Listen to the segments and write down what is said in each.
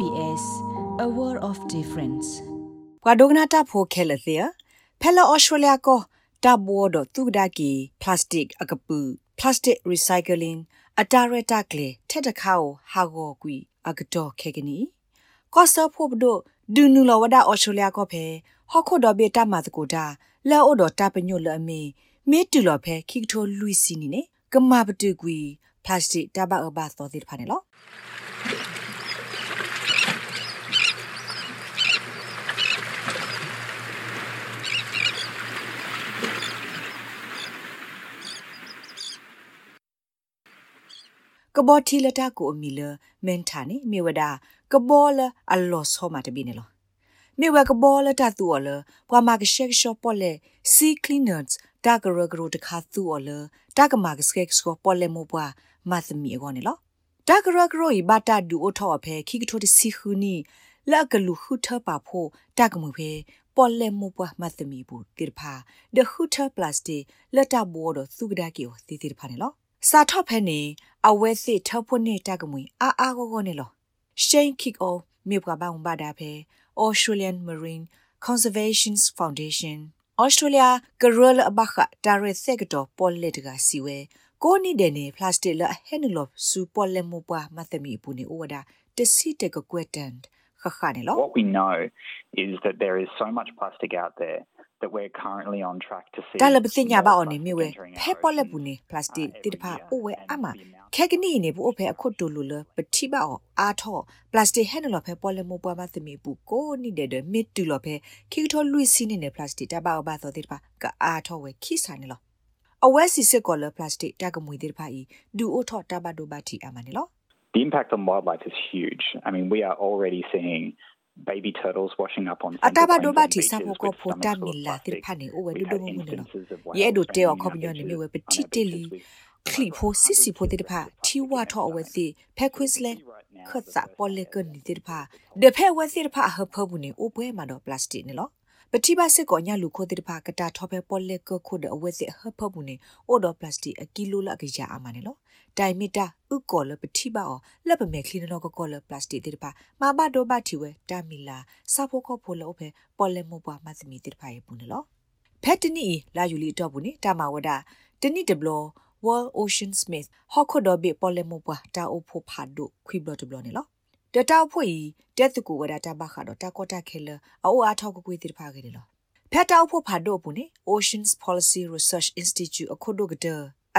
SBS a world of difference ကွာဒိုဂနာတာဖိုခဲလသေဖဲလာဩစတြေးလျကိုတာဘောဒသူဒကီပလတ်စတစ်အကပူပလတ်စတစ်ရီဆိုက်ကလင်းအတာရတာကလေထက်တခါကိုဟာဂောကွီအကတော့ခဲကနီကော့ဆာဖို့ဘဒိုဒူနူလဝဒဩစတြေးလျကိုဖဲဟော့ခုဒဘေတာမတ်ကိုတာလဲအိုဒတာပညိုလအမီမေတူလဖဲခိကထိုလူစီနီနေကမဘတူကွီပလတ်စတစ်တဘအဘသောတိဖာနေလော ဘောတီလတာကိုအမီလမန်ထာနေမြေဝဒကဘောလအလောဆောမတဘီနေလောမြေဝကဘောလတာသူော်လဘွာမာကရှက်ရှော့ပေါ်လေစီကလီနာတ်တာဂရဂရတခါသူော်လတာကမာကစကက်ဆော့ပေါ်လေမောဘွာမသမီအကောနေလောတာဂရဂရဤဘာတာဒူအိုထောအဖဲခိကထိုတစီခူနီလက်ကလူခုထပါဖို့တာကမှုဖဲပေါ်လေမောဘွာမသမီဘူးတိဖာဒခုထပလတ်စတီလက်တာဘောဒသုကဒါကီကိုတီတီဖာနေလော စာထော့ဖဲနေအဝဲစစ်ထောက်ဖွနေတကမွေအာအာကိုကိုနေလော Shane Kick Off မြို့ကဘာဝဘာဒါဖဲ Australian Marine Conservation Foundation Australia Gorilla Abakha Tare Sector Politica Siwe ကိုနိတဲ့နေပလတ်စတစ်လဟဲနလောစူပေါ်လက်မပွားမသမီပူနေဩဝဒတစီတကကွက်တန်ခခနေလော What we know is that there is so much plastic out there that we're currently on track to see တလပစညာပါအော်နေမြဝဲဖဲပေါ်လက်ဘူးနေပလတ်စတစ်တိတဖာအိုဝဲအမခဲကနီနေဘူးအဖဲအခုတူလူလပတိပါအော်အာထောပလတ်စတစ်ဟဲနလောဖဲပေါ်လက်မပွားမသမီဘူးကိုနိတဲ့မစ်တူလောဖဲခိထောလွိစီနေနေပလတ်စတစ်တပါအော်ဘာသောတိတဖာကအာထောဝဲခိဆိုင်နေလောအဝဲစီစစ်ကောလပလတ်စတစ်တကမွေတိတဖာဤဒူအိုထောတဘဒိုဘတီအမနေလော The impact on wildlife is huge. I mean, we are already seeing baby turtles washing up on ataba do ba ti sapo ko phota mila tir phane o we do do mu ne lo ye do te o khop nyo ne me we peti teli khli pho sisi pho te de pha thi wa tho awe ti phe queensland ခတ်စာပေါ်လေကန်ဒီတဖာဒဖဲဝဲစီတဖာဟဖဘူးနေအိုပွဲမှာတော့ ပလတ်စတစ်နေလို့ပတိပါစစ်ကောညာလူခိုတိတဖာကတာထောဖဲပေါ်လေကခုဒအဝဲစီဟဖဘူးနေအိုတော့ပလတ်စတစ်အကီလိုလကကြာအမနေလို့တိုင်မီတာဥကောလပတိပါအောလက်ပမဲခလီနောကကောလပလတ်စတစ်တိတဖာမဘဒိုဘတီဝဲတာမီလာစာဖို့ကောဖိုလောဖဲပေါ်လေမောပွားမသမီတိတဖာရေဘူးနေလို့ဖက်တနီလာယူလီတော့ဘူးနေတာမဝဒတနီတဘလော World Ocean Smith ဟော့ခုဒဘေပေါ်လေမောပွားတာအိုဖိုဖာဒိုခွိဘလ တဘလောနေလို့တတောက်ဖွေတက်တကူဝဒတာဘခါတော့တာကောတာခဲလအိုအားထောက်ကွေးတိဖာခဲ့တယ်လို့ဖက်တောက်ဖို့ဖာဒိုဘူးနေ Oceans Policy Research Institute အခုဒိုကဒ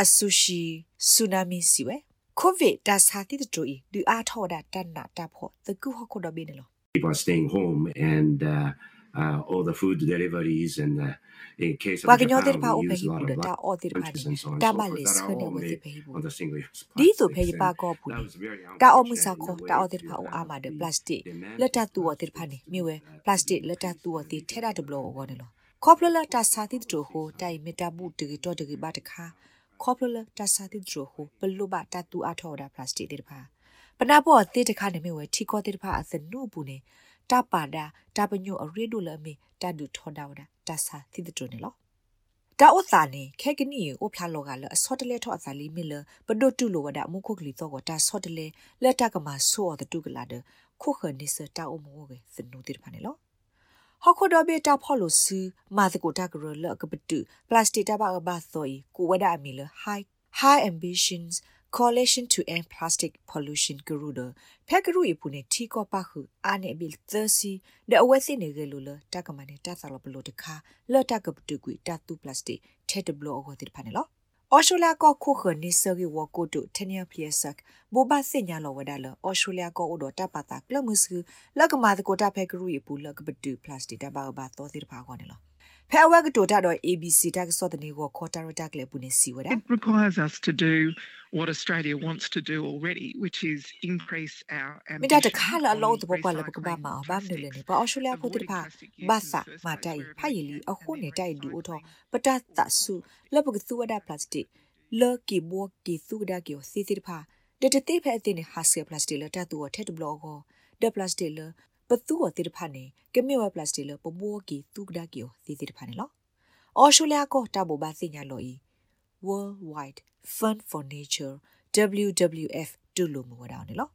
အဆူရှိဆူနာမီစီဝဲကိုဗစ်ဒါစာတိတူဤဒီအားထောတာတန်နာတာဖို့တကူဟခုဒဘေနေလို့ people are staying home and uh, uh, all the food deliveries and uh, in case of ဝါကညောတဲ့ Japan, ပါ we အိုဖေ use ဟိ a lot ပူ of တာ blood အော်တဲ့ပါ punches and so on and တာ so မ forth လေး that စ are ခနေ all ဝတိ made ဖေဟိပူ on the single use ဒီဆိုဖေ plastics. ပါ And ကောပူ that was very တာအော်မ unfortunate စာ in ခေါ် the တာ way အော်တဲ့ to ပါအို allow အာမတဲ့ the ပလတ်စတစ် demand လက်တတူအော်တဲ့ဖာနေမြဝဲပလတ်စတစ်လက်တတူအော်တဲ့ထဲတာတဘလောအော်နေလို့ခေါပလလတာစာတိတူဟိုတိုင်မီတာဘူးတကတော်တကဘာတခါခေါပလလတာစာတိတူဟိုဘလုဘတတူအထော်တာပလတ်စတစ်တဲ့ဖာပနာပေါ်တေတခါနေမြဝဲထီကောတဲ့ဖာအစနုဘူးနေ တာပါဒါတာပညိုအရေဒိုလအမီတဒူထော်ဒါဝဒါတာစာတိတူနေလို့တာဥသာနေခဲကနီအိုဖျာလောကလအစောတလဲထော့အစာလီမီလပဒိုတူလိုဝဒမုခုကလီတော့ကတာစောတလဲလက်တကမှာဆိုအတူကလာဒခုခနိစတာအမောကစနူတိဖာနေလို့ဟခုဒဘေတာဖော်လို့စမာသကိုတာကရလကပတူပလတ်စတစ်တဘာဘာသောီကိုဝဒအမီလ high high ambitions coalition to end plastic pollution guru de phekru ipune thi ko pa khu ane bil thasi de awesi ne ge lo la takamane ta sa lo blo de kha la ta ka ptu ku ta tu plastic the de blo go de phane lo ဩစတြေးလျကခုခနိစဂီဝကိုတုတနီယပလီယက်ဘောဘာစညာလောဝဒါလဩစတြေးလျကအိုဒ တာပတာကလမှုစလကမာတကိုတာဖဲကရူယပူလကဘတူပလတ်စတစ်တဘာဘာသောတိဖာခေါနေလောဖဲဝကတိုတာတော့ ABC တက်စောတနေကိုခေါ်တာရတက်လေပူနေစီဝဒါ It requires us to do what Australia wants to do already, which is increase our မိတာ ambition တခါလာလို့ on တပပလပကဘာမှာဘာမနေ recycling လေပါဩစတြေးလျဖို့တဖာဘာသာမာတိုင်ဖာယီလီအခုနေတိုက်ဒူအောပတတ်တဆူလပကသူဝဒါပလတ်စတစ်လော်ကီဘောကီသူဒါကီစီစီတဖာတတတိဖဲအတင်ဟာဆီပလတ်စတစ်လတတူထက်တဘလောကိုဒပလတ်စတစ်လ ပသူအတိတဖာနေကမေဝပလတ်စတစ်လပဘောကီသူဒါကီစီစီတဖာနေလောအော်ရှိုလျာကိုတဘောဘာစညာလို့ Worldwide Fund for Nature WWF တူလို့မဝဒါနေလော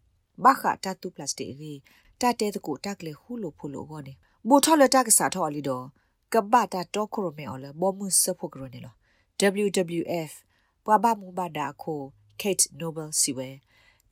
ဘာခတာတူပလတ်စတစ်ရီတတဲတကိုတက်လေဟူလိုဖူလိုကောနေဘူထော်လက်တကစားထော်လီတော့ကဘတာတော့ခရမေအော်လဘောမှုစဖို့ကရနေလော WWF ပွာဘမူဘာဒါခို Kate Noble Siwe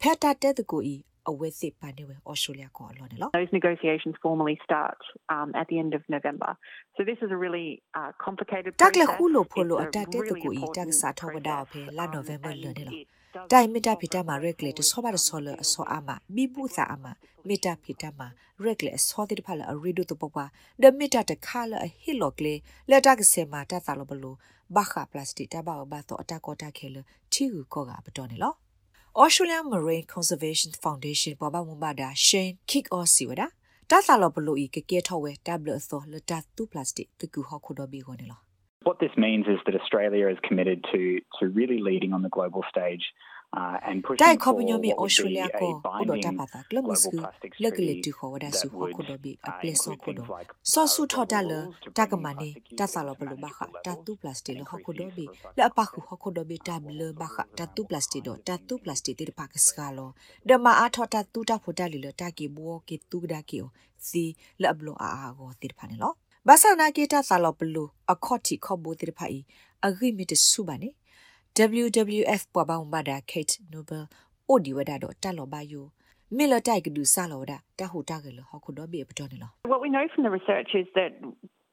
ဖက်တာတဲတကိုဤ အဝဲစစ်ပါနေဝဲဩစတြေးလျကောလောနေလော Those negotiations formally start um, at the end of November. So this is a really uh, complicated တက်လေ process. ဟူလိုဖူလို It's အ a တတဲတ really ကိုဤတက် important စားထော်ဝဒါဖေ process, လာ um, နိုဗ ెంబర్ လ and နေလော it does တိုင်မီတာဖီတာ require မှာရက်လေတဆောပါတဆောလအဆောအာမမိဘူးစာအာမမီတာဖီတာမှာရက်လေအဆောတိတဖလာအရီဒိုတပပဒမီတာတခါလအဟီလောကလေလက်တကဆေမာတသလောဘလိုဘာခပလတ်စတစ်တဘာဘာတော့အတကောတာခဲလတီဟူကောကပတော်နေလော Australian Marine Conservation Foundation ပပမမဒါ Shane Kick Off စီဝဒတာသလောဘလိုဤကကဲထောဝဲ W သောလတတူပလတ်စတစ်တကူဟခုဒဘီကိုနေလော What this means is that Australia is committed to to really leading on the global stage uh, and တို pushing က်ခေါပ for ညမီ what ဩ would စတြေးလျ be ကို a ဥဒတာ binding ပါတာကလမစ global ကူ plastics လက်ကလေ treaty တူခေါ်ဝဒါ that စုဟ would ခုဒဘီအ uh, ပလက်ဆော include ခုဒ things like ဆောဆု uh, ထော်တာလ rules to တ bring ကမနီ plastic တ use ဆလော to ဘလူဘခ manageable တ levels တူပလတ်စတစ်လ and ဟခု increase ဒ use ဘီ of recycled လအပခု plastic. ဟခုဒဘီတဘလဘခတတူပလတ်စတစ်ဒတတူပလတ်စတစ်တိပကစကလောဒမအားထော်တတူတာဖိုတာလီလတကီဘောကီတူဒကီယိုစီလဘလောအာအာကိုတိဖာနေလောဘာသာနာကေတာဆာလောဘလူအခေါတိခေါဘူတိဖာဤအဂိမီတဆုပါနေ WWF ပွားပေါင်းမဒါ Kate Noble အိုဒီဝဒါတော့တလောပါယိုမီလတိုက်ကဒူဆာလောဒါတဟူတာကလဟခုဒဘီပတော်နေလော What we know from the research is that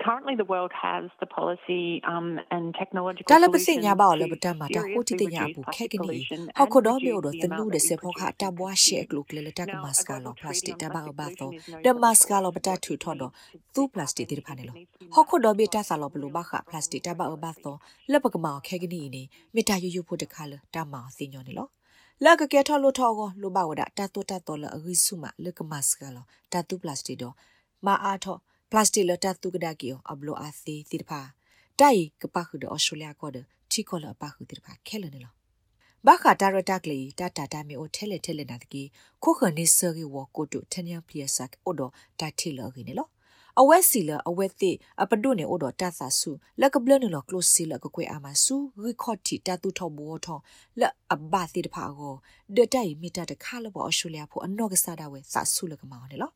currently the world has the policy um, and technological တလပစ solutions ညာပါလ to ဘတမတာဟိုတိတ seriously ညာ reduce ဘူးခဲ plastic ကနီ pollution ဟော and ခုတော့ဘီ reduce တော့ the တ amount လူ that ဒ we စေဖောခ produce တာ and ဘွားရှဲ consume. ကလုကလေတက Now, မ a စကလော global ပလတ်စ treaty တစ် on တဘာ plastic ဘာသော pollution is no ဒမ double စကလောပတ what ထူ it ထော်တော့ is to သူ decarbonise ပလတ်စတစ်တိဖာနေလော needs to be ဟောခုတော့ဘီတ managed ဆာလောဘလူဘခပလတ်စတစ်တဘာဘာသောလက်ပကမောင်ခဲကနီနေမေတာယူယူဖို့တခါလတမောင်စညောနေလောလက်ကကဲထော်လို့ထော်ကိုလိုပါဝဒတတ်တော့တတ်တော့လအဂိစုမလကမစကလောတတ်တူပလတ်စတစ်တော့မာအားထော် ပလတ်စတစ်လတတ်တူကဒါကီယောအဘလိုအာစီတိတဖာတိုင်ကပခုဒဩစတြေးလျကောဒချီကောလပခုတိတဖာခဲလနေလောဘာခတာရတကလီတတာတာမီအိုထဲလေထဲလေနာတကီခိုခနိဆာဂီဝကိုတုထညာပီယဆတ်အိုဒတာတီလောဂီနေလောအဝဲစီလအဝဲတိအပဒုနေအိုဒတာဆာဆုလက်ကဘလနလောကလိုစီလကကွေအာမဆုရီခေါတီတတူထောဘောထောလက်အဘာတိတဖာကိုဒတိုင်မီတာတခါလဘောအရှူလျာဖို့အနော့ကစားတာဝဲဆာဆုလကမောင်းနေလော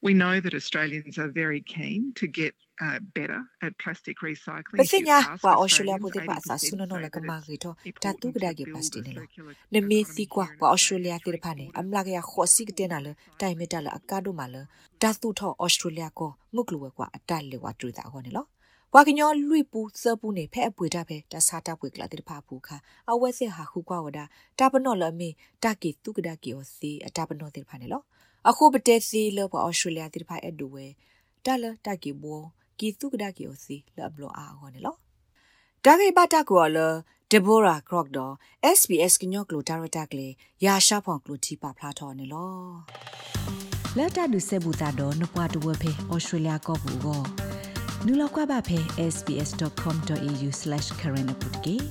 We know that Australians are very keen to get uh, better at plastic recycling. ပ If စ you ညာ ask ပွာဩစတြေးလျ Australians, ပိုတေပါဆာ80%ဆုနနောလ say က that မာ it's ဂီထောတ important တူကဒါကေ to ပ build စတိနေ a လော circular နမီ economy စီကွာ here in ပွာဩစတြေးလျ Australia တေ to ဖာနေ support အမလာကရခောစီကတဲ့နာလတိုင်မီတာလအကာဒိုမာလဒါတူထောဩစတြေးလျကိုမုကလူဝဲကွာအတက်လေဝတူတာဟောနေလောဝါကညောလွိပူစပူနေဖဲအပွေတာဖဲတဆာတာပွေကလာတေဖာဖူခါအဝဲစစ်ဟာခုကွာဝဒါတာပနောလအမီတာကီတုကဒါကီယိုစီအတာပနောတေဖာနေလော အခုပတဲစီလောပွာဩစတြေးလျတေဖာအဒူဝဲတာလတာကီဘောကီတုကဒါကီယိုစီလဘလောအာဟောနေလောဒါဂိဘတာကောလဒေဘိုရာခရော့ဒေါ် SBS ကညော့ကလိုဒါရတာကလေရာရှာဖောင်ကလိုတီပါဖလာထော်နေလောလတ်တာဒုစေဘူတာတော့နပွားတဝဖေဩစတြေးလျကောဘူးကောနူလောက်ကွာပါဖေ sbs.com.au/current update